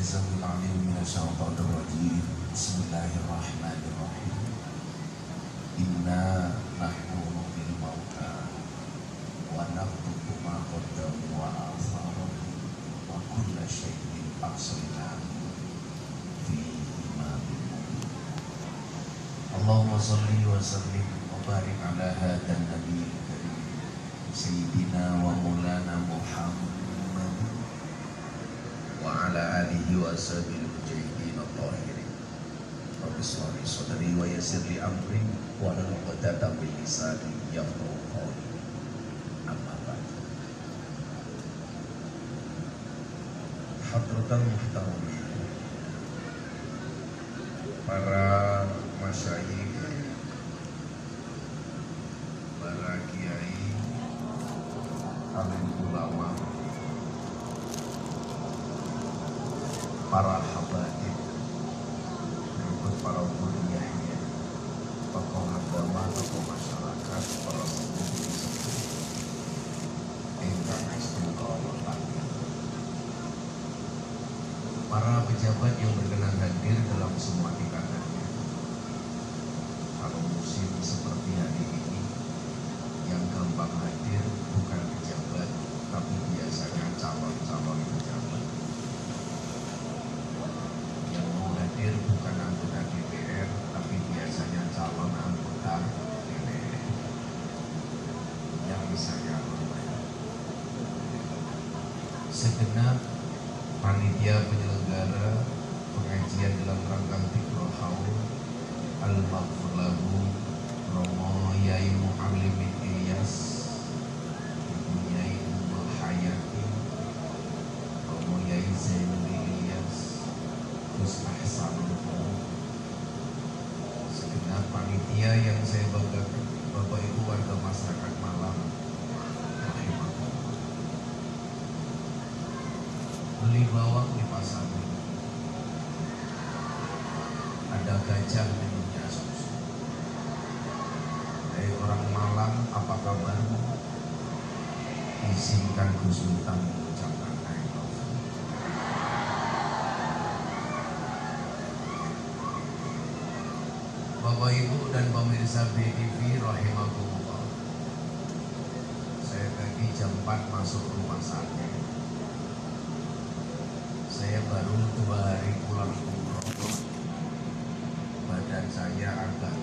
السميع العليم من الشيطان الرجيم. بسم الله الرحمن الرحيم. إنا نحن نحيي الموتى ونكتب ما قدموا وآثارهم وكل شيء أحصيناه في إمام مبين اللهم صل وسلم وبارك على هذا النبي الكريم سيدنا ومولانا محمد وعلى آله وأصحابه المجاهدين الطاهرين رب اشرح لي صدري ويسر لي أمري واحلل عقدة من لساني يفقهوا قولي أما بعد حضرة المحترمين para masyayikh para kiai alim para yang saya banggakan Bapak Ibu warga masyarakat rahimahullah beli bawang di pasar ada gajah minumnya susu dari orang Malang apa kabarmu? Izinkan Gus Sultan saya tadi jam 4 masuk rumah sakit. Saya baru dua hari pulang umroh. Badan saya agak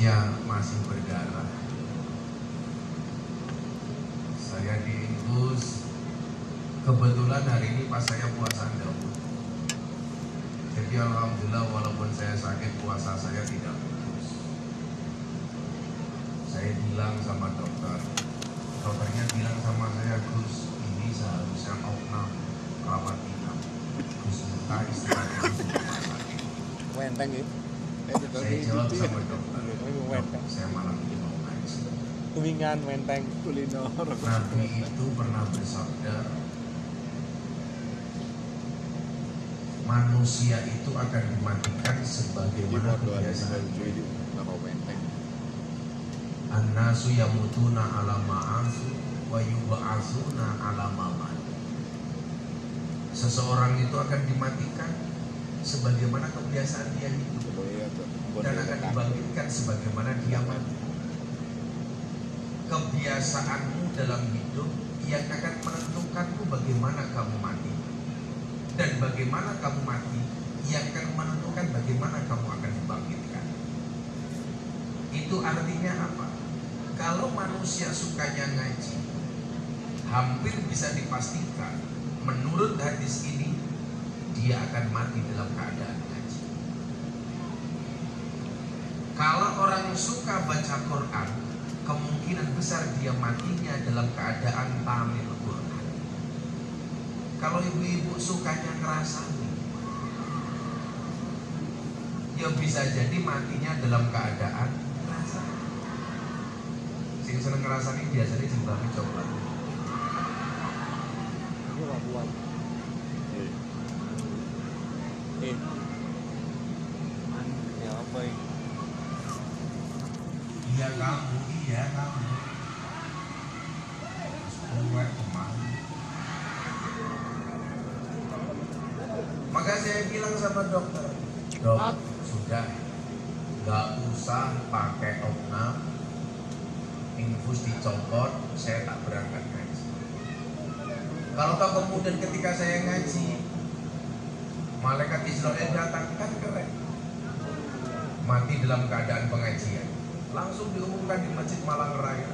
infusnya masih berdarah. Saya diinfus kebetulan hari ini pas saya puasa Daud jadi Alhamdulillah walaupun saya sakit puasa saya tidak putus. Saya bilang sama dokter. Dokternya bilang sama saya Gus ini seharusnya opnam rawat inap. Gus minta istirahat di rumah sakit Wenteng ya. saya jawab sama dokter "Dok, saya malam ini mau ngaji Kuningan Wenteng. Kulino. Nabi itu pernah bersabda manusia itu akan dimatikan sebagaimana kebiasaan. Wenteng. An-nasu yamutuna ala ma'asu wa yuba'asuna ala ma'matu Seseorang itu akan dimatikan sebagaimana kebiasaan dia hidup dan akan dibangkitkan sebagaimana dia mati. Kebiasaanmu dalam hidup yang akan menentukanmu bagaimana kamu mati dan bagaimana kamu mati yang akan menentukan bagaimana kamu akan dibangkitkan. Itu artinya apa? Kalau manusia sukanya ngaji, hampir bisa dipastikan menurut hadis ini dia akan mati dalam keadaan orang suka baca Quran, kemungkinan besar dia matinya dalam keadaan tamil Quran. Kalau ibu-ibu sukanya ngerasani, ya bisa jadi matinya dalam keadaan ngerasani. Sing sing seneng ngrasani biasanya jilbabe coklat. Ini. Ya apa ini? Iya kamu, iya kamu. Gue ke mana? Maka saya bilang sama dokter, dok, sudah. Nggak usah pakai opnam, infus dicopot, saya tak berangkat ngaji. Kalau toh kemudian ketika saya ngaji, malaikat Israel datang kan keren, mati dalam keadaan pengajian. Langsung diumumkan di Masjid Malang Raya.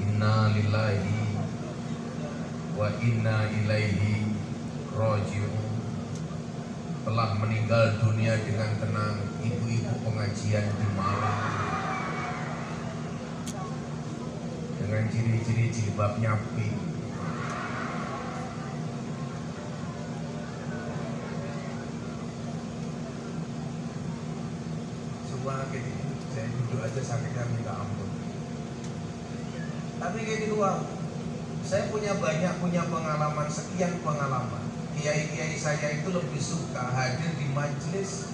Inna lillahi wa inna ilaihi rojiun telah meninggal dunia dengan tenang ibu-ibu pengajian di Malang. Dengan ciri-ciri jilbabnya pink semua gitu saya duduk aja sakitnya minta ampun. Tapi kayak di luar saya punya banyak punya pengalaman sekian pengalaman kiai-kiai saya itu lebih suka hadir di majelis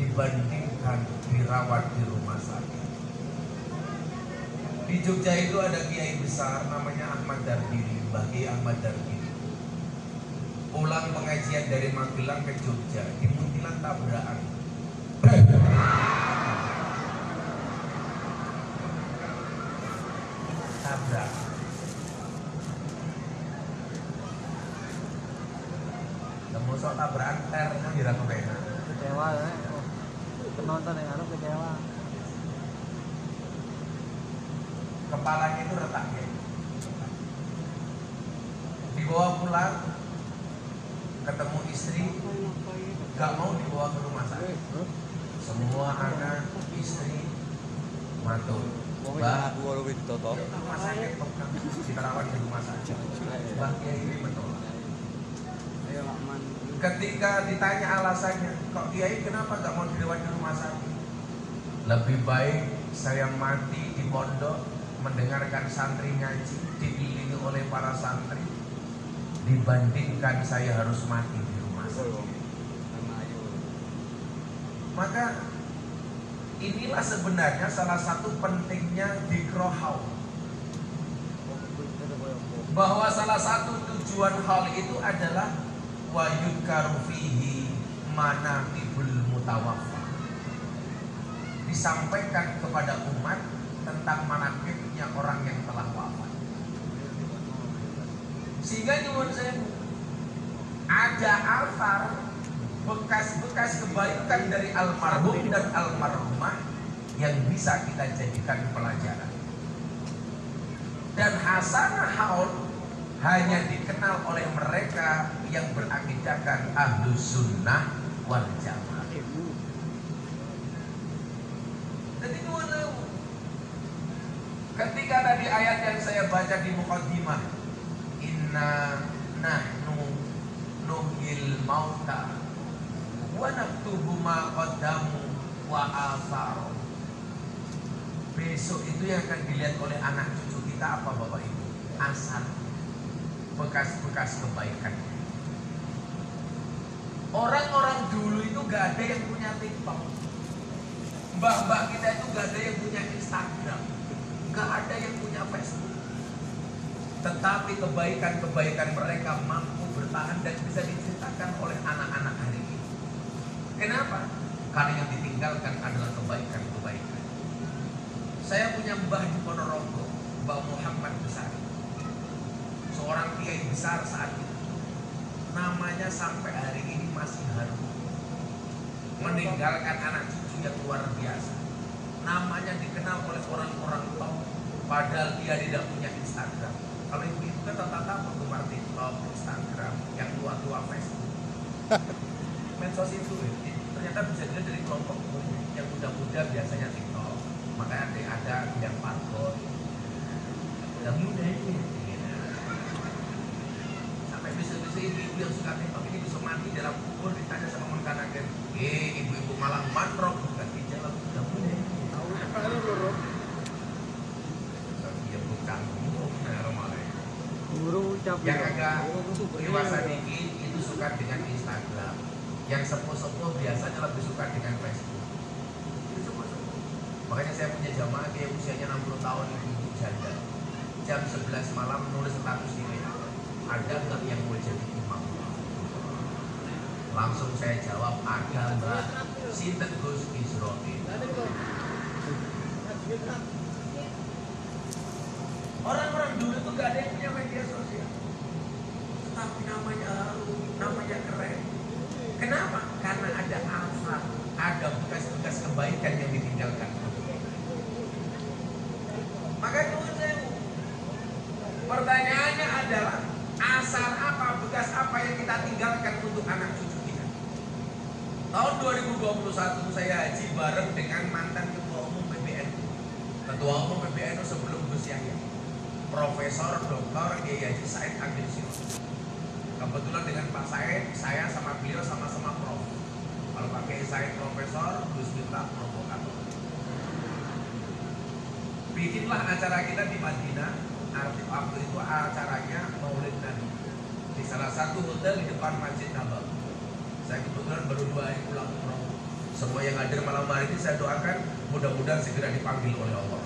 dibandingkan dirawat di rumah sakit. Di Jogja itu ada kiai besar namanya Ahmad Darbiri Bagi Ahmad Darbiri pulang pengajian dari Magelang ke Jogja di Muntilan tabrakan sok tabrakan ter kan dira kepena. kecewa ya oh. penonton yang harus kecewa Kepalanya itu retak ya. Dibawa pulang ketemu istri gak mau dibawa ke rumah sakit. Semua anak istri matur. Mau Mbak, aku kalau itu toh. rumah sakit kok kita rawat di rumah sakit. Mbak Kiai ini menolak. ayo Lakman Ketika ditanya alasannya, kok Kiai kenapa gak mau dirawat di rumah sakit? Lebih baik saya mati di pondok mendengarkan santri ngaji dikelilingi oleh para santri dibandingkan saya harus mati di rumah sakit. Maka inilah sebenarnya salah satu pentingnya dikrohau bahwa salah satu tujuan hal itu adalah wa yudkaru fihi manaqibul mutawaffa. Disampaikan kepada umat tentang manakibnya orang yang telah wafat. Sehingga nyuwun saya ada altar bekas-bekas kebaikan dari almarhum dan almarhumah yang bisa kita jadikan pelajaran. Dan hasanah haul hanya dikenal oleh mereka yang berakidahkan ahlu sunnah wal jamaah. Jadi ewu. Ketika tadi ayat yang saya baca di mukaddimah, inna nahnu nuhil mauta wa naktubu ma qaddamu wa atharu. Besok itu yang akan dilihat oleh anak cucu kita apa Bapak Ibu? Asal bekas-bekas kebaikan. Orang-orang dulu itu gak ada yang punya TikTok. Mbah-mbah kita itu gak ada yang punya Instagram. Gak ada yang punya Facebook. Tetapi kebaikan-kebaikan mereka mampu bertahan dan bisa diceritakan oleh anak-anak hari ini. Kenapa? Karena yang ditinggalkan adalah kebaikan-kebaikan. Saya punya mbah di Ponorogo, Mbah Muhammad Besar seorang kiai besar saat itu namanya sampai hari ini masih harum meninggalkan anak cucu yang luar biasa. Namanya dikenal oleh orang-orang top padahal dia tidak punya Instagram. Kalau ibu-ibu kan rata-rata penggemar TikTok, Instagram yang tua-tua Facebook. Medsos itu ya, ternyata bisa dilihat dari kelompok yang muda-muda biasanya TikTok. Makanya ada, yang parkor yang muda ini sampai bisa-bisa ibu-ibu yang suka TikTok ini bisa mati dalam kubur ditanya sama mengkanakan eh malang manrok bukan di jalan udah mulai tahu apa lu loro Cap yang agak dewasa dikit itu suka dengan Instagram. Yang sepuh-sepuh biasanya lebih suka dengan Facebook. Itu sepuh-sepuh makanya saya punya jamaah kayak usianya 60 tahun ibu janda. Jam 11 malam nulis status di WA ada nggak yang mau jadi imam? Langsung saya jawab ada mbak Sinten Gus Israel Orang-orang dulu tuh gak ada yang punya media sosial. Tetapi namanya harum, namanya keren. Kenapa? Karena ada asal, ada bekas-bekas kebaikan yang ditinggalkan. Maka nyuwun sewu. Pertanyaannya adalah asal apa, bekas apa yang kita tinggalkan untuk anak cucu kita. Tahun 2021 saya haji bareng dengan mantan ketua umum PBNU. Ketua umum PBNU sebelum Gus Yahya. Profesor Dr. Kiai Haji Said Agil Sirot. Kebetulan dengan Pak Said, saya sama beliau sama-sama prof. Kalau Pak Kiai Said profesor, Gus Miftah provokator. Bikinlah acara kita di Madinah. Arti waktu itu acaranya Maulid Nabi di salah satu hotel di depan Masjid Nabawi. Saya kebetulan baru dua hari pulang umroh. Semua yang hari ini saya doakan mudah-mudahan segera dipanggil oleh Allah.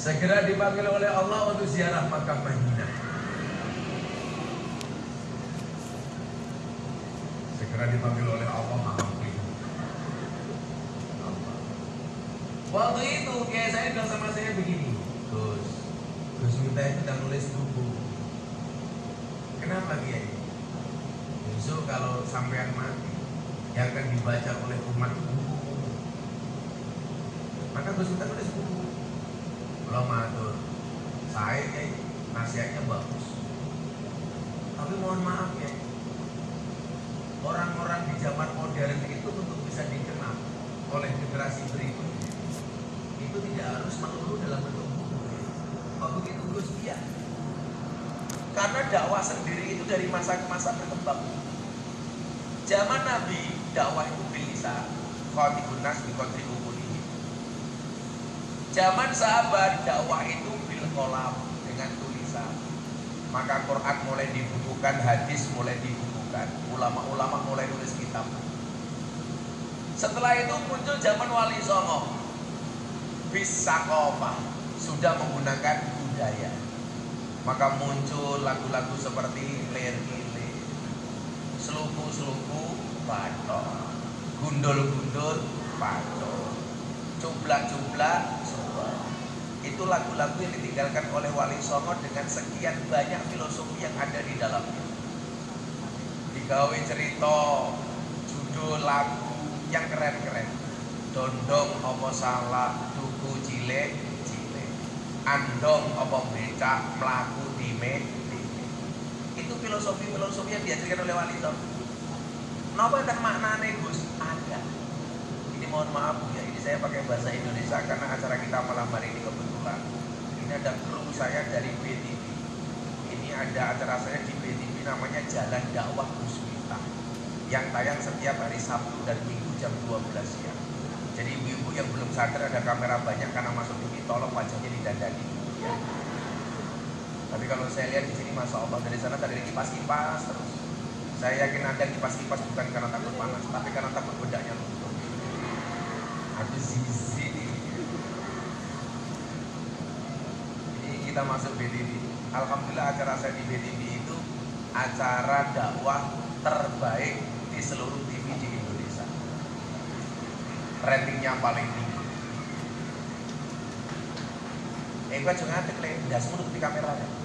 Segera dipanggil oleh Allah untuk ziarah makam Madinah. Segera dipanggil oleh Allah alhamdulillah. Allah. Waktu itu kayak saya bilang sama saya begini, Gus, Gus minta itu udah nulis buku. Kenapa Kiai? Besok kalau sampean mati, yang akan dibaca oleh umat buku maka Gus Miftah nulis buku kalau matur saya ya, nasihatnya bagus tapi mohon maaf ya orang-orang di zaman modern itu untuk bisa dikenal oleh generasi berikutnya itu tidak harus melulu dalam bentuk buku kok begitu Gus iya karena dakwah sendiri itu dari masa ke masa berkembang zaman Nabi dakwah itu bisa khatibun nas bi qadri umulihi. Zaman sahabat dakwah itu bil kolam dengan tulisan. Maka Quran mulai dibukukan, hadis mulai dibukukan, ulama-ulama mulai nulis kitab. Setelah itu muncul zaman Wali Songo. Bisakofah sudah menggunakan budaya. Maka muncul lagu-lagu seperti Ler Ile, Seluku-seluku Batok, Gundul-gundul Batok, Cublak-cublak Sobat. Itu lagu-lagu yang ditinggalkan oleh Wali Songo dengan sekian banyak filosofi yang ada di dalamnya. Digawe cerita, judul lagu yang keren-keren. Dondong apa salah, tuku cilik, cilik. Andong apa becak, melaku dime, dime. Itu filosofi-filosofi yang diajarkan oleh Wali Songo. Kenapa kan maknanya Gus? Ada. Ini mohon maaf ya, ini saya pakai bahasa Indonesia karena acara kita malam hari ini kebetulan. Ini ada kru saya dari BTV. Ini ada acara saya di BTV namanya Jalan Dakwah Gus yang tayang setiap hari Sabtu dan Minggu jam 12 siang. Jadi ibu-ibu yang belum sadar ada kamera banyak karena masuk TV, tolong wajahnya didandani. Ya. Tapi kalau saya lihat di sini, masya Allah dari sana tadi kipas-kipas terus. Saya yakin anda kipas-kipas bukan karena takut panas, tapi karena takut luntur. Aku zizi. Ini kita masuk BTV. Alhamdulillah acara saya di BTV itu acara dakwah terbaik di seluruh TV di Indonesia. Ratingnya paling tinggi. Eh, gua jangan ngadek le, dasmu di kamera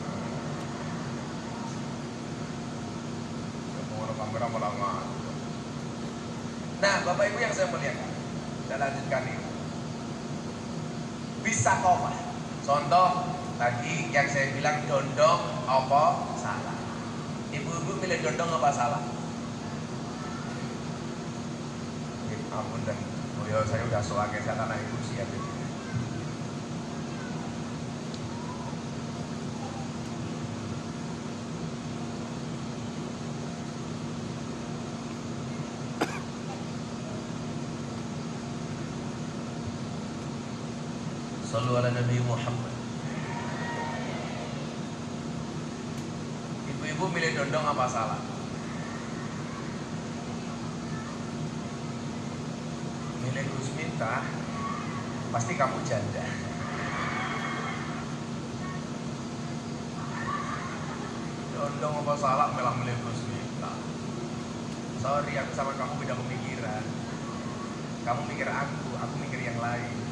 ya. Ngadek. Nah, Bapak Ibu yang saya muliakan, saya lanjutkan ini. Bisa koma. Contoh tadi yang saya bilang dondong apa salah. Ibu-ibu pilih dondong apa salah? Ya, ampun dan oh ya saya udah soalnya saya tanah ibu siap ini. Sallu ala Nabi Muhammad. Ibu-ibu milih dondong apa salah? Milih Gus Miftah, pasti kamu janda. Dondong apa salah malah milih Gus Miftah. Sorry, aku sama kamu beda pemikiran. Kamu mikir aku, aku mikir yang lain.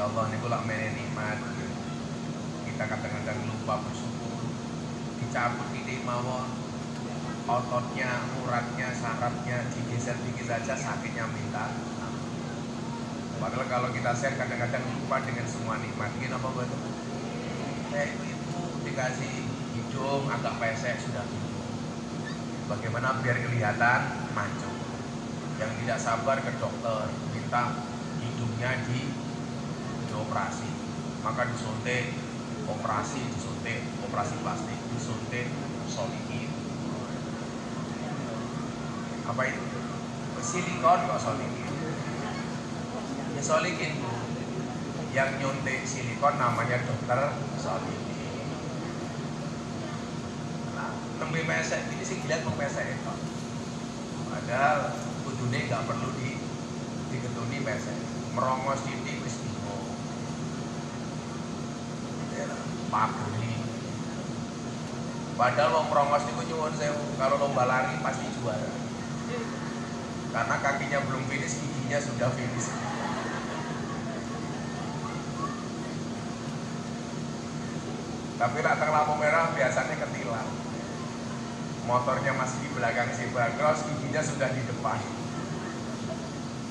Si Allah ini pula main nikmat. Kita kadang-kadang lupa bersyukur. Dicabut ide mawon, ototnya, uratnya, sarafnya digeser dikit saja sakitnya minta. Padahal kalau kita share kadang-kadang lupa dengan semua nikmat. Ini apa buat Eh ibu dikasih hidung agak pesek sudah bingung. Bagaimana biar kelihatan mancung. Yang tidak sabar ke dokter minta hidungnya di dioperasi. Maka disuntik, operasi, disuntik, operasi plastik, disuntik, solikin. Apa itu? Silikon kok solikin. Ya bu. Yang nyuntik silikon namanya dokter solikin. Nah, tembe pesek ini sih dilihat mau pesek itu. Padahal kudune nggak perlu di diketuni pesek. Merongos titik wis bingung. Ya, Pabri. Padahal wong merongos niku nyuwun sewu, kalau lomba lari pasti juara. Karena kakinya belum finish, giginya sudah finish. Tapi teng lampu merah biasanya ketilang. Motornya masih di belakang si Bagros, giginya sudah di depan.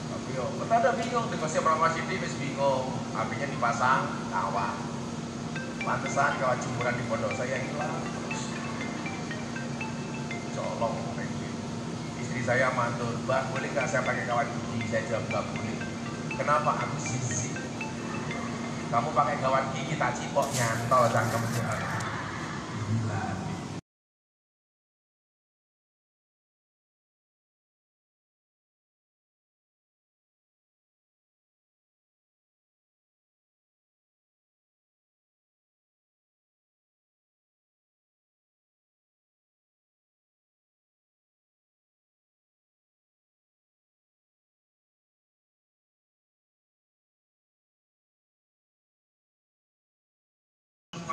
Tapi yo, betul ada bingung, merongos ini wis bingung. Apinya dipasang, kawat. Pantesan kawat jemuran di pondok saya hilang terus. Colong. Istri saya mantul, Mbak boleh nggak saya pakai kawat gigi? Saya jawab nggak boleh. Kenapa? Aku sisi. Kamu pakai kawat gigi tak cipok nyantol cangkem Gila.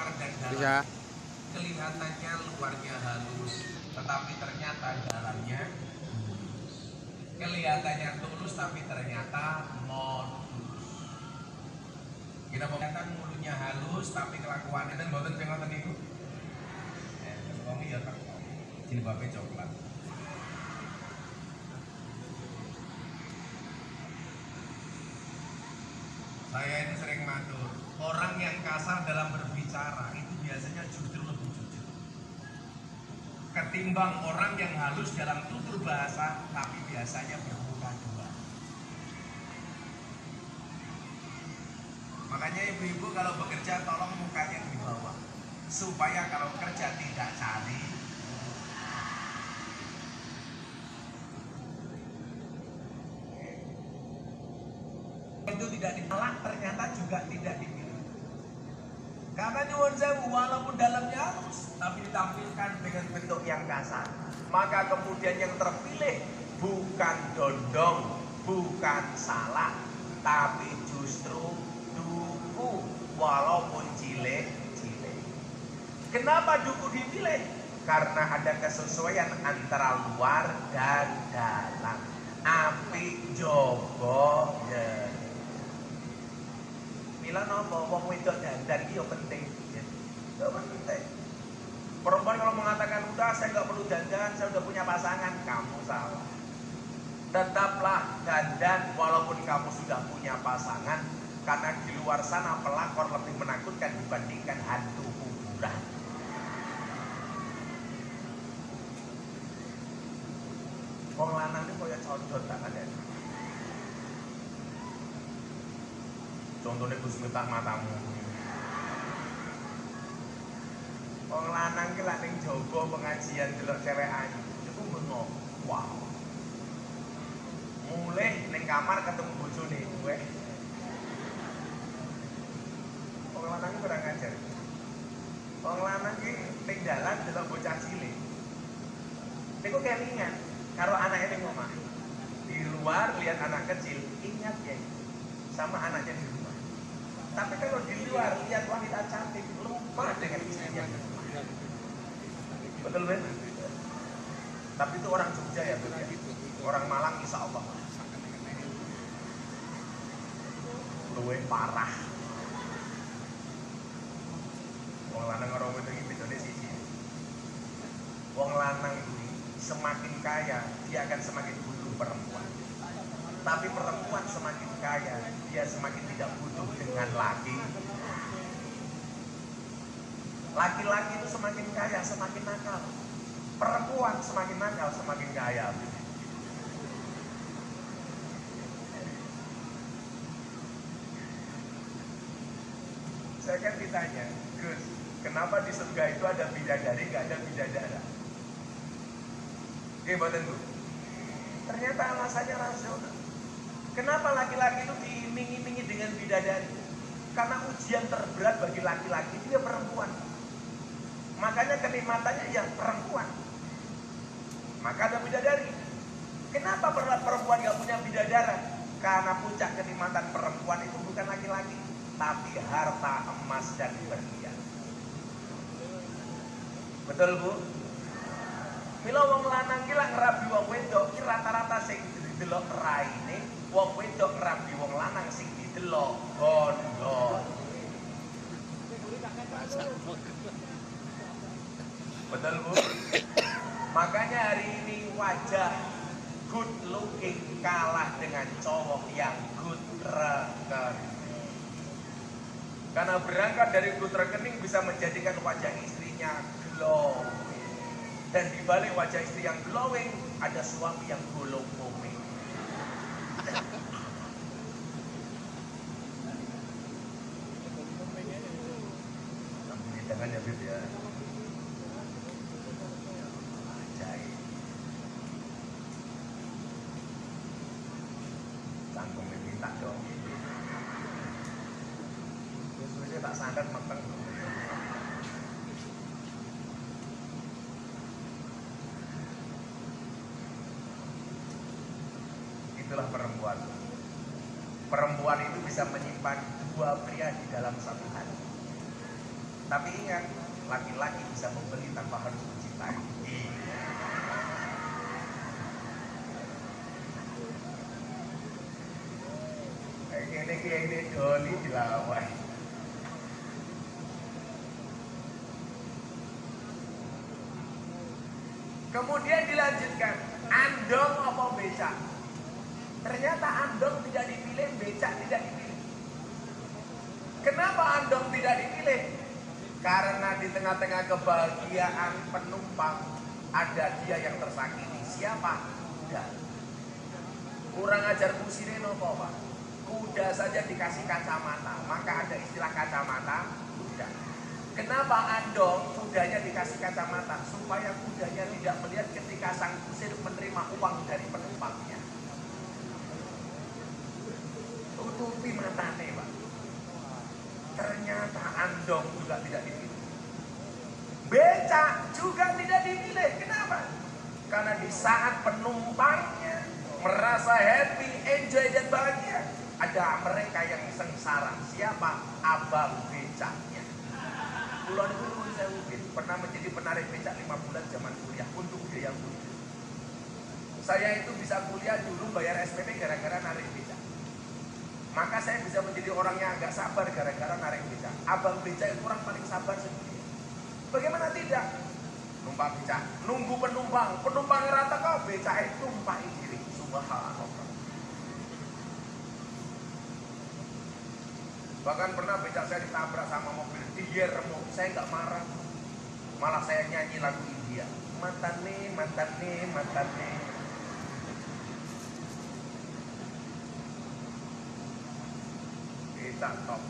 Luar dan dalam. Bisa. kelihatannya luarnya halus, tetapi ternyata dalamnya. Kelihatannya tulus, tapi ternyata modus. Kita mau kelihatan mulutnya halus, tapi kelakuannya dan boten sing ngoten niku. Eh, wong iya tak. Jilbabe coklat. Saya ini sering matur, orang yang kasar dalam berbicara itu biasanya justru lebih jujur. Ketimbang orang yang halus dalam tutur bahasa, tapi biasanya bermuka dua. Makanya ibu-ibu kalau bekerja tolong mukanya di bawah. Supaya kalau kerja tidak cari itu tidak ditolak ternyata juga tidak. Karena nyuwun sewu walaupun dalamnya halus tapi ditampilkan dengan bentuk yang kasar, maka kemudian yang terpilih bukan dondong, bukan salah, tapi justru duku walaupun cilik-cilik. Kenapa duku dipilih? Karena ada kesesuaian antara luar dan dalam. Api jogo ya. Mila nopo wong wedok dandan iki yo penting. Ya. Yo penting. Perempuan kalau mengatakan udah saya nggak perlu dandan, saya udah punya pasangan, kamu salah. Tetaplah dandan walaupun kamu sudah punya pasangan, karena di luar sana pelakor lebih menakutkan dibandingkan hantu kuburan. Wong lanang ini kaya codot tangan ya. Contohnya Gus Miftah matamu. Wong lanang ki lak ning jaba pengajian delok cewek ayu. Iku bengok. Wow. Mulai ning kamar ketemu bojone gue. Wong lanang ki kurang ajar. Wong lanang ki ning dalan delok bocah cilik. Niku kelingan karo anaknya ning omah. Di luar lihat anak kecil, ingat ya sama anaknya di. Tapi kalau di luar lihat wanita cantik, lupa dengan istrinya di rumah. Betul kan? Tapi itu orang Jogja ya, Bu, ya? Orang Malang insya Allah. Luwe parah. Wong lanang orang itu iki bedane siji. Wong lanang ini semakin kaya, dia akan semakin butuh perempuan. Tapi perempuan semakin kaya, dia semakin tidak butuh dengan laki. Laki-laki itu semakin kaya, semakin nakal. Perempuan semakin nakal, semakin kaya. Saya kan ditanya, Gus, kenapa di surga itu ada bidadari, gak ada bidadara? Gimana Bu? Ternyata alasannya rasional. Kenapa laki-laki itu diiming-imingi dengan bidadari? Karena ujian terberat bagi laki-laki dia perempuan. Makanya kenikmatannya yang perempuan. Maka ada bidadari. Kenapa perempuan gak punya bidadara? Karena puncak kenikmatan perempuan itu bukan laki-laki, tapi harta emas dan berlian. Betul bu? Mila wong lanang ki lak ngrabi wong wedok ki rata-rata sing didelok raine, wong wedok ngrabi wong lanang sing didelok gondol. Betul bu? Makanya hari ini wajah good looking kalah dengan cowok yang good rekening. Karena berangkat dari good rekening bisa menjadikan wajah istrinya glowing. Dan di balik wajah istri yang glowing ada suami yang golong komeng. Ampuni jangan ya Bib ya. Ajaib. Tanggung minta dong. Terus tak sadar mateng. itulah perempuan. Perempuan itu bisa menyimpan dua pria di dalam satu hati. Tapi ingat, laki-laki bisa membeli tanpa harus mencintai. Kemudian dilanjutkan, andong apa becak? Ternyata andong tidak dipilih, becak tidak dipilih. Kenapa andong tidak dipilih? Karena di tengah-tengah kebahagiaan penumpang ada dia yang tersakiti. Siapa? Kuda. Kurang ajar kusireno kok Pak. Kuda saja dikasih kacamata, maka ada istilah kacamata kuda. Kenapa andong kudanya dikasih kacamata? Supaya kudanya tidak melihat ketika sang kusir menerima uang dari penumpangnya. Tutupi matanya pak. Ternyata andong juga tidak dipilih. Becak juga tidak dipilih. Kenapa? Karena di saat penumpangnya merasa happy enjoy dan bahagia ada mereka yang sengsara siapa abang becaknya Kulon itu nuwun sewu pernah menjadi penarik becak lima bulan zaman kuliah untuk biaya kuliah saya itu bisa kuliah dulu bayar SPP gara-gara narik becak maka saya bisa menjadi orang yang agak sabar gara-gara narik becak. Abang becak itu orang paling sabar sedunia. Bagaimana tidak? Numpang becak, nunggu penumpang, penumpang rata kau becak itu tumpah diri. Subhanallah. Bahkan pernah becak saya ditabrak sama mobil, dia remuk, saya nggak marah. Malah saya nyanyi lagu India. Matane, matane, matane. Kita top.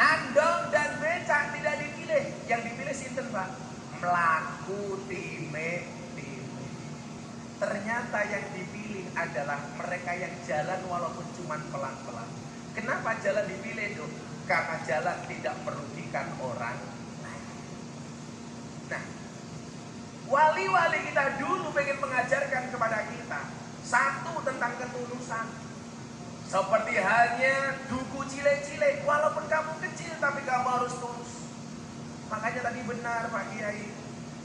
Andong dan becak tidak dipilih. Pak? Melaku time time. Ternyata yang dipilih adalah mereka yang jalan walaupun cuma pelan-pelan. Kenapa jalan dipilih dong? Karena jalan tidak merugikan orang lain. Nah, wali-wali kita dulu pengen mengajarkan kepada kita satu tentang ketulusan. Seperti halnya duku cile-cile, walaupun kamu kecil tapi kamu harus tulus. Makanya tadi benar Pak Kiai,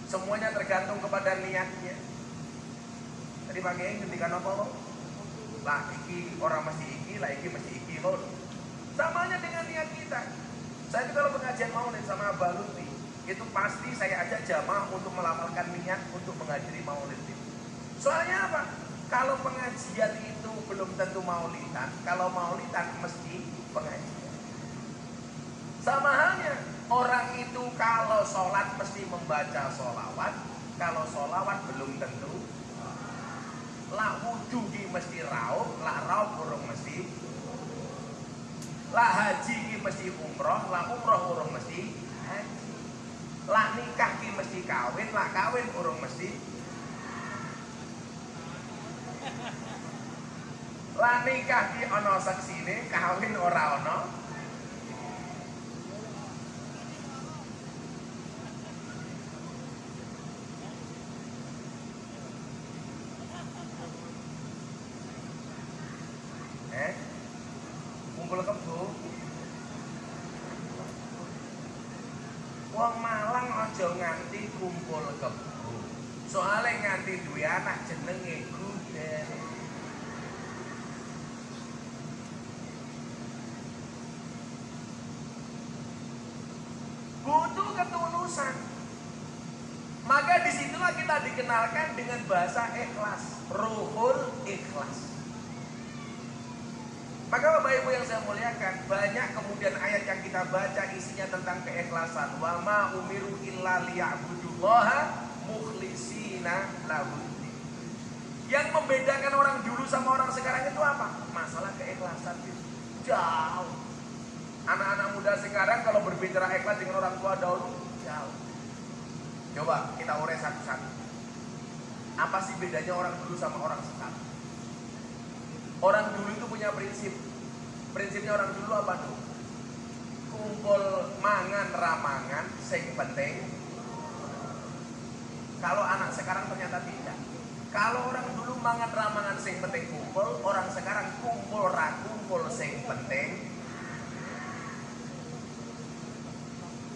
semuanya tergantung kepada niatnya. Tadi Pak Kiai apa loh? Lah iki orang masih iki, lah iki masih iki loh. Samanya dengan niat kita. Saya itu kalau pengajian maulid sama Abah Lutfi, itu pasti saya ajak jamaah untuk melamalkan niat untuk menghadiri maulid itu. Soalnya apa? Kalau pengajian itu belum tentu maulidan, kalau maulidan mesti pengajian. Sama halnya, orang itu kalau sholat mesti membaca sholawat, kalau sholawat belum tentu. Lah wudhu ki mesti raup, lah raup urung mesti. Lah haji ki mesti umroh, lah umroh urung mesti haji. Lah nikah ki mesti kawin, lah kawin urung mesti Lah nikah ki ana saksine, kawin ora ana. Soale nganti duwe anak jenenge Gudel. butuh ketulusan. Maka di situlah kita dikenalkan dengan bahasa ikhlas, ruhul ikhlas. Maka Bapak Ibu yang saya muliakan, banyak kemudian ayat yang kita baca isinya tentang keikhlasan. Wa ma umiru illa liya'budullaha mukhlisina lahuddin. Yang membedakan orang dulu sama orang sekarang itu apa? Masalah keikhlasan itu. Jauh. Anak-anak muda sekarang kalau berbicara ikhlas dengan orang tua dahulu jauh. Coba kita urai satu-satu. Apa sih bedanya orang dulu sama orang sekarang? Orang dulu itu punya prinsip. Prinsipnya orang dulu apa tuh? Kumpul mangan ramangan, sing penting. Kalau anak sekarang ternyata tidak. Kalau orang dulu mangan ramangan sing penting kumpul, orang sekarang kumpul ra kumpul sing penting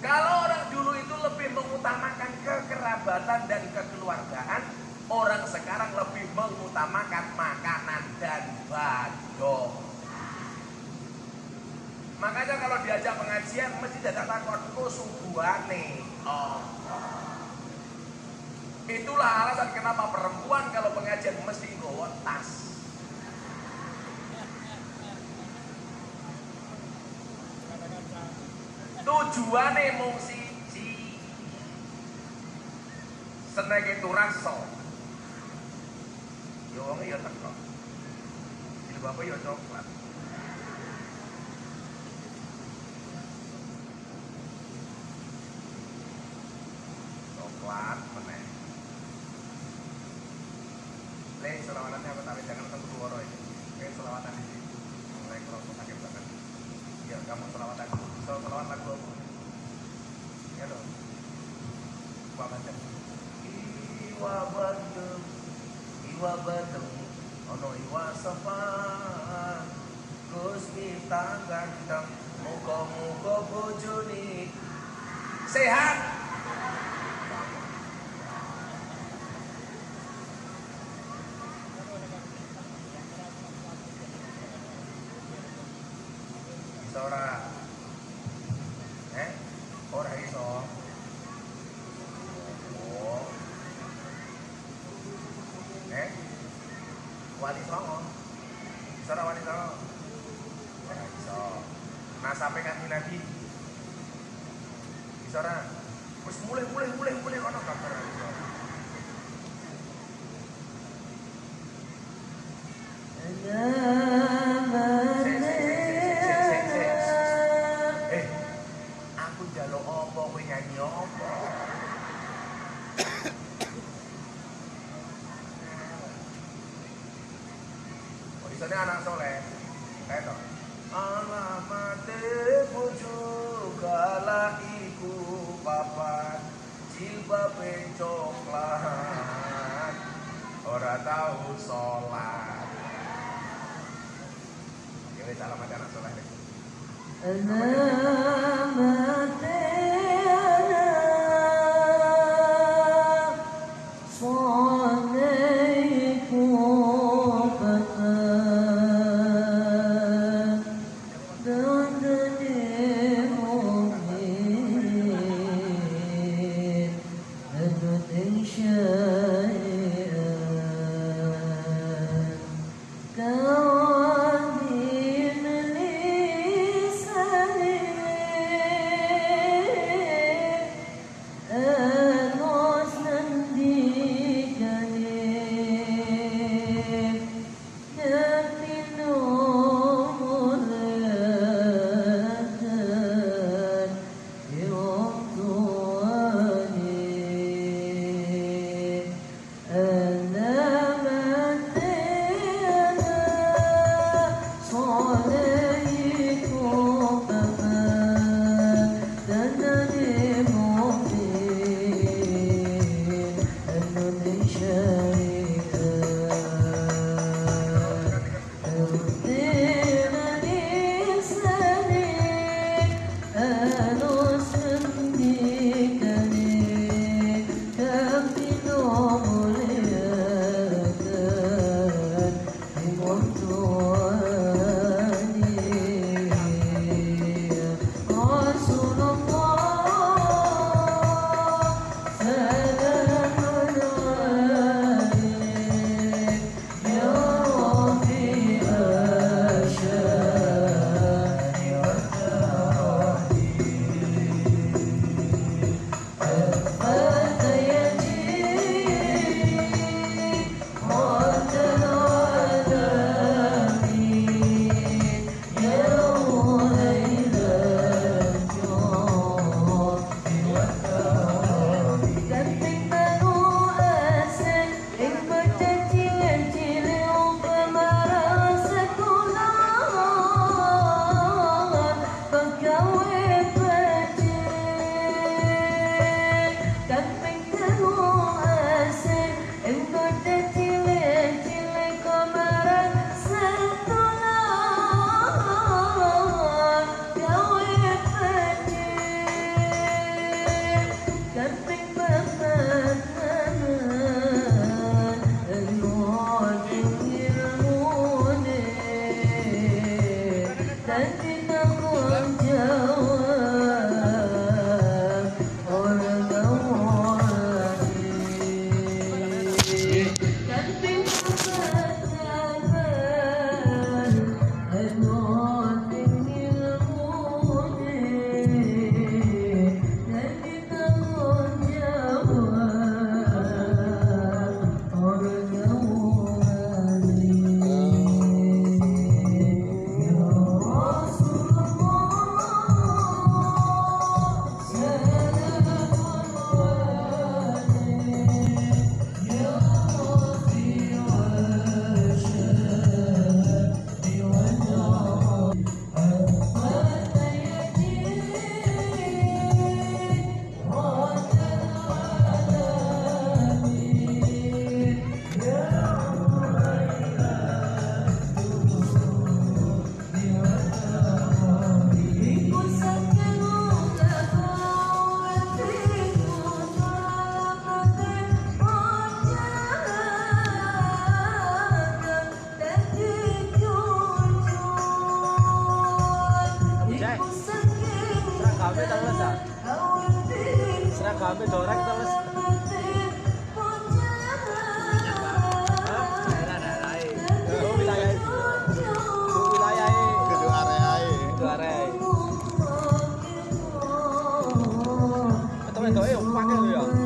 Kalau orang dulu itu lebih mengutamakan kekerabatan dan kekeluargaan, orang sekarang lebih mengutamakan makanan dan bado. Makanya kalau diajak pengajian mesti datang takut ku subuhane. Oh. Itulah alasan kenapa perempuan kalau pengajian mesti bawa tas. tujuane mung siji seneng itu rasa yo wong ya teko jilbabe ya coklat coklat meneh le selawatannya apa tapi jangan satu dua ini kayak selawatan di situ mulai kerosot sakit banget kamu selawatan so, selawat lagu apa ya dong Pak Bancam Iwa badem Iwa badem Ono iwa safar Gusti ganteng Muka-muka bojoni Sehat 哎，我们掉了个。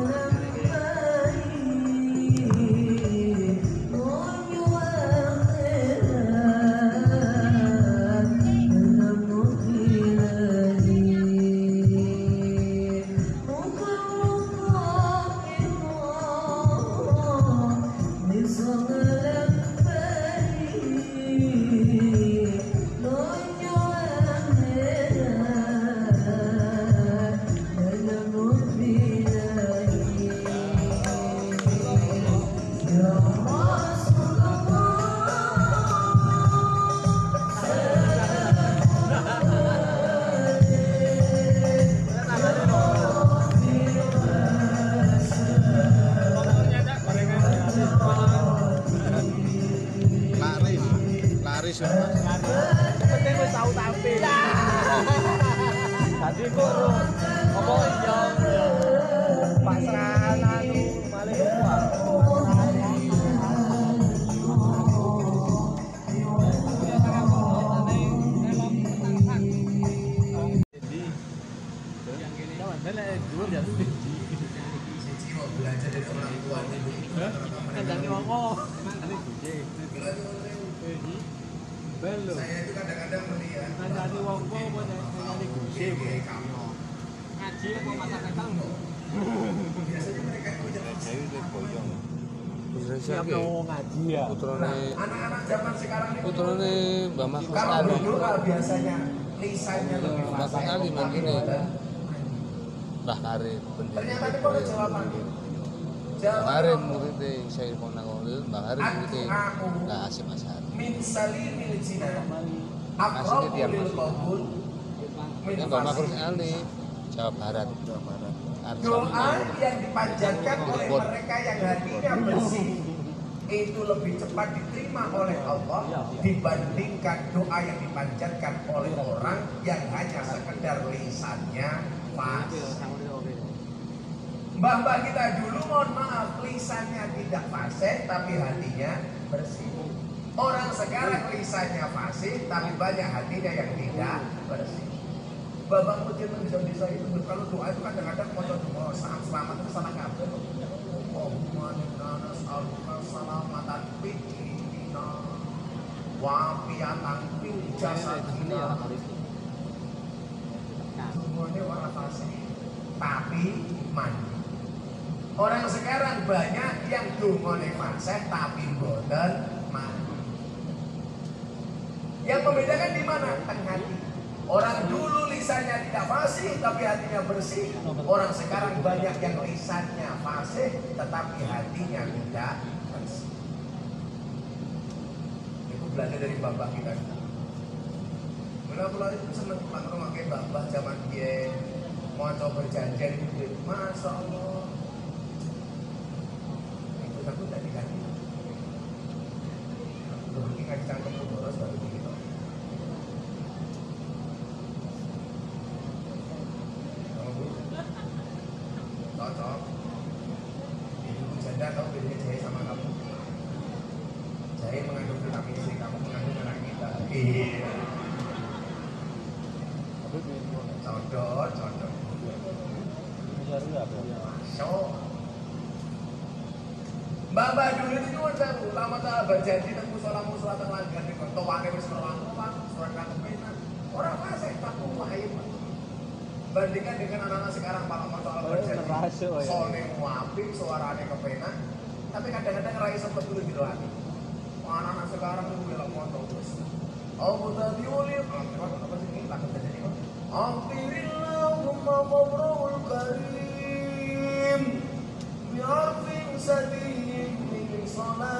Kalau dulu kalau biasanya lisannya lebih Mas fasih Ali tapi mangkene. badan Mbah Karim ternyata ini kok jawaban Mbah Karim muridnya saya mau nangol Mbah Karim Aku muridnya aku. Mbah Asim Ashari. min salimil jina Aslinya akrabu dia lil Mas. qabul min Ini Mbak Mahfuz fasih. Ali Jawa Barat. Jawa Barat. Doa yang dipanjatkan oleh mereka yang hatinya bersih itu lebih cepat diterima oleh Allah dibandingkan doa yang dipanjatkan oleh orang yang hanya sekedar lisannya fasih. Mbah-mbah kita dulu mohon maaf lisannya tidak fasih tapi hatinya bersih. Orang sekarang lisannya fasih tapi banyak hatinya yang tidak bersih. Bapak Mutin bisa bisa itu kalau doa itu kadang-kadang mau doa saat selamat itu salah kabel. Wa afiatan fil jasadina. Semuanya orang fasih tapi mandi. Orang sekarang banyak yang dungone fasih tapi boten mandi. Yang membedakan di mana? Tengah hati. Orang dulu lisannya tidak fasih tapi hatinya bersih. Orang sekarang banyak yang lisannya fasih tetapi hatinya tidak bersih. Itu belajar dari bapak kita. Mula mula itu seneng banget memakai bapak zaman dia mau coba berjanjian itu. Masya Allah. Itu aku tak diganti. Udah mungkin ngaji cangkem lu boros baru begitu. Kamu bu, cocok. Ibu janda tahu bedanya jahe sama kamu. Jahe mengandung vitamin C, kamu mengandung anak kita. Iya. Cocok, cocok. Masya Mbak-mbak dulu itu kan tahu, lama tak berjanji dan musola musola terlanggar Bandingkan dengan anak-anak sekarang Oh, berjanji, termasuk, ya. soalnya muapik, suaranya kepenan, tapi kadang-kadang rai sempat dulu di doa. Anak-anak sekarang itu bilang motor terus. Oh, tadi oleh apa sih ini? Ampirillahumma mabrul karim bi'arfin min salat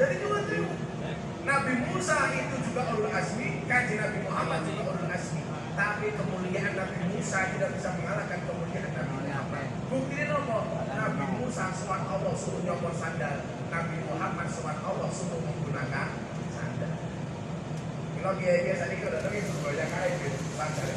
Dari dua tribu. Nabi Musa itu juga ulul azmi, kanji Nabi Muhammad juga ulul azmi. Tapi kemuliaan Nabi Musa tidak bisa mengalahkan kemuliaan Nabi Muhammad. Buktinya nopo, Nabi Musa suat Allah suruh nyobor sandal. Nabi Muhammad suat Allah suruh menggunakan sandal. Kalau dia biasa dikerjakan itu, kalau dia kaya gitu. Sandalnya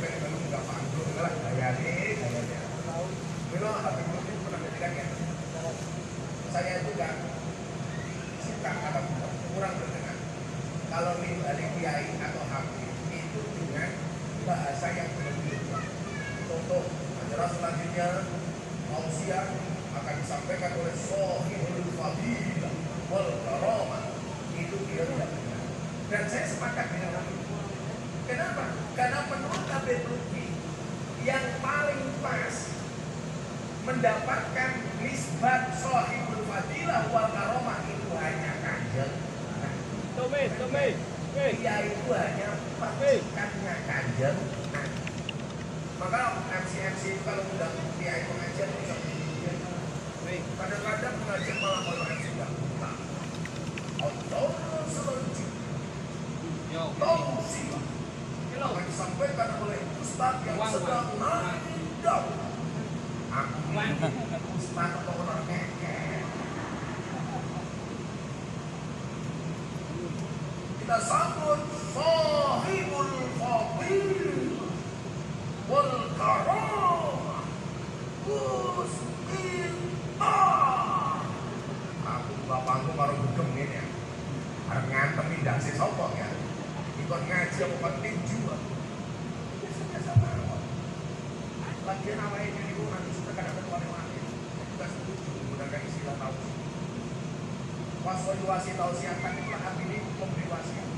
Rasul wasi tausiah tapi hati ini memberi wasiat.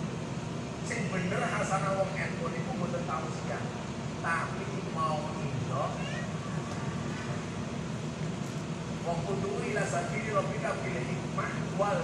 Sing bener hasanah wong NU niku mboten tausiah. Tapi mau nindo mau kudu ila sabili rabbika pilih hikmah wal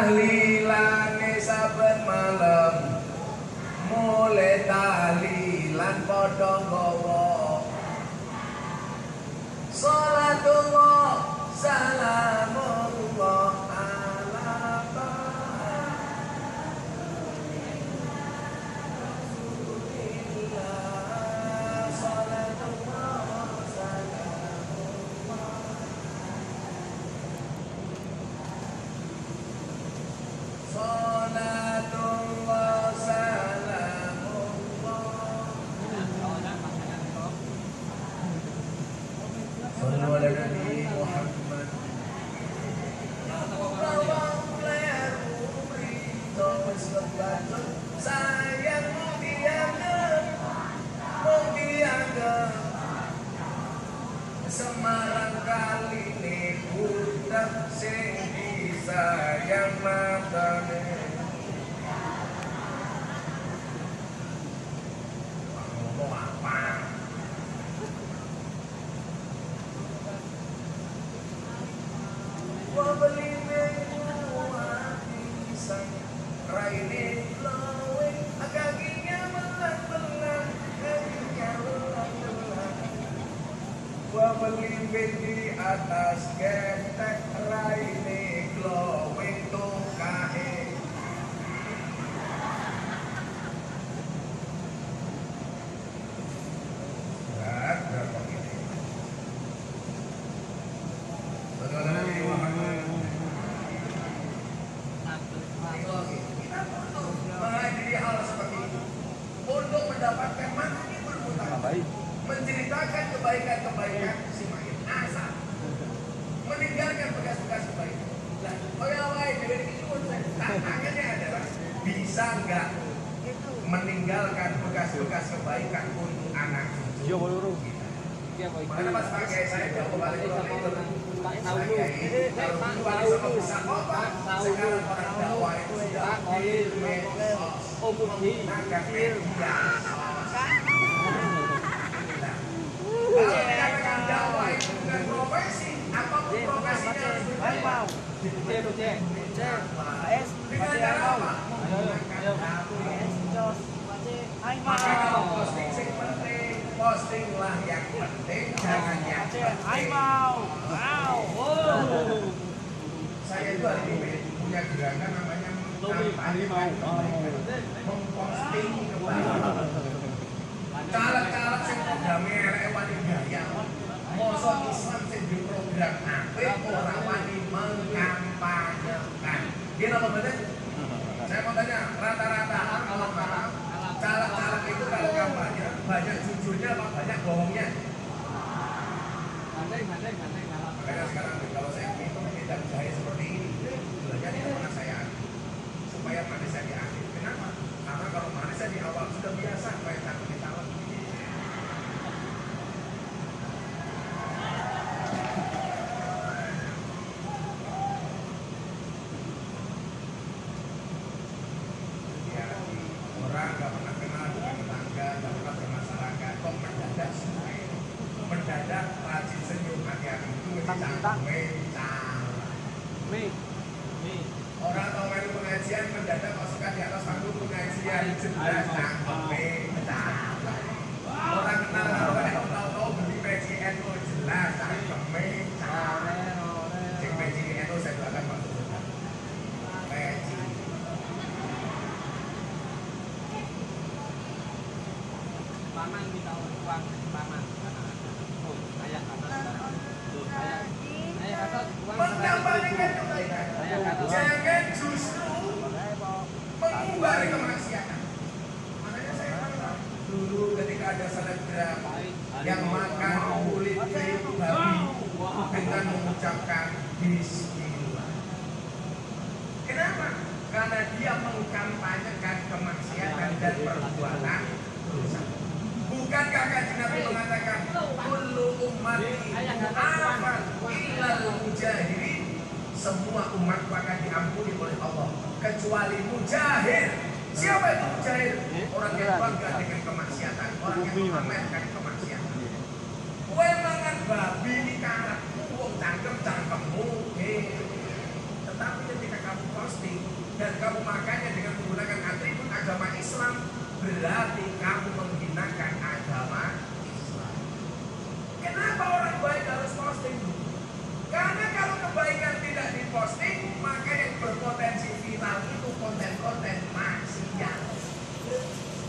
tahlilane saben malam. Mule tahlilan padha ngowo atas getek lainnya.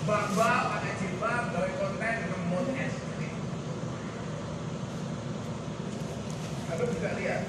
bang-bang, anak jilbab, gawe konten, ngemut es. Kalau juga lihat,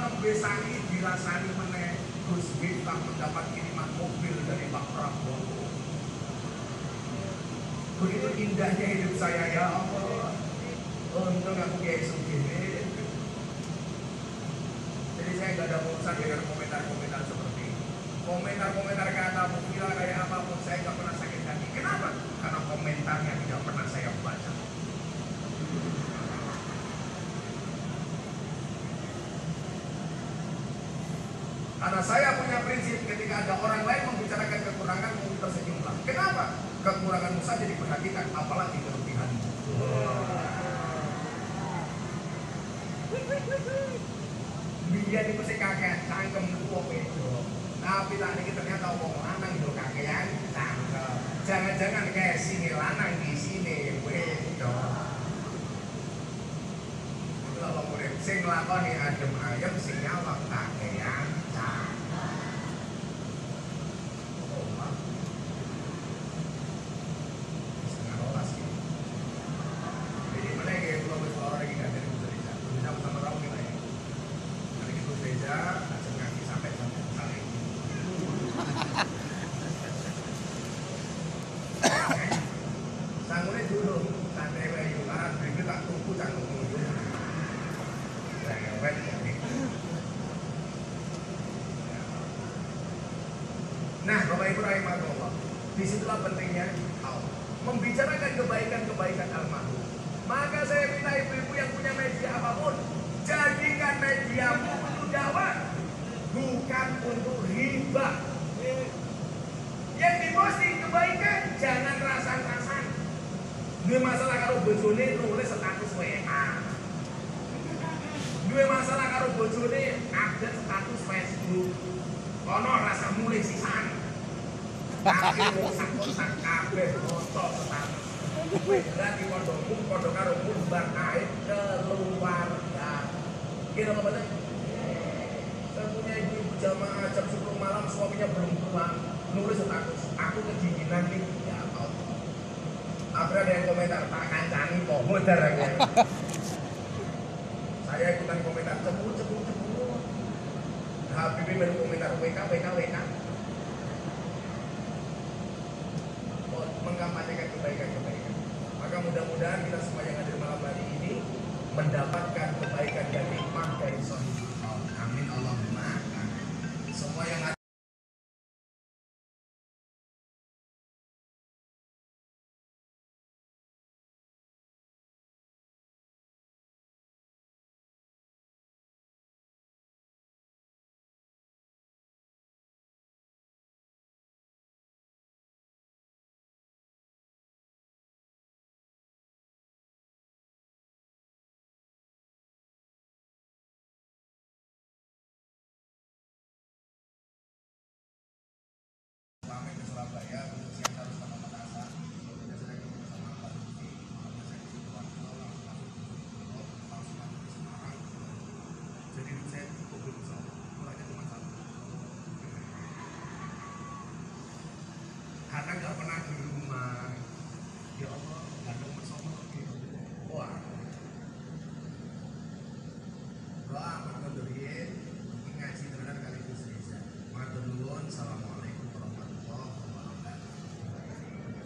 nembe sangi dirasani meneh Gus Miftah mendapat kiriman mobil dari Pak Prabowo. Begitu indahnya hidup saya ya Allah. Untung aku kayak segini. Jadi saya gak ada urusan dengan komentar-komentar seperti ini. Komentar-komentar kata Karena saya punya prinsip ketika ada orang lain membicarakan kekurangan tersenyumlah. Kenapa? kekurangan musa jadi perhatikan apalagi kelebihan Dia di si kakek cangkem uang itu. Tapi tadi kita ternyata uang lanang itu kakean cangkem. Jangan-jangan kayak sini lanang di sini wedo. Gitu. Kalau sing lakoni adem ayem sing nyawak duwe masalah karo bojone update status Facebook. Kono rasa mulai sisan. Akhir kabeh foto status berarti kondo karo kurban aib keluarga. Kira apa saya punya ibu jamaah jam 10 malam suaminya belum nulis status. Aku kedinginan nih ya Allah. Akhirnya ada yang komentar tak kancani kok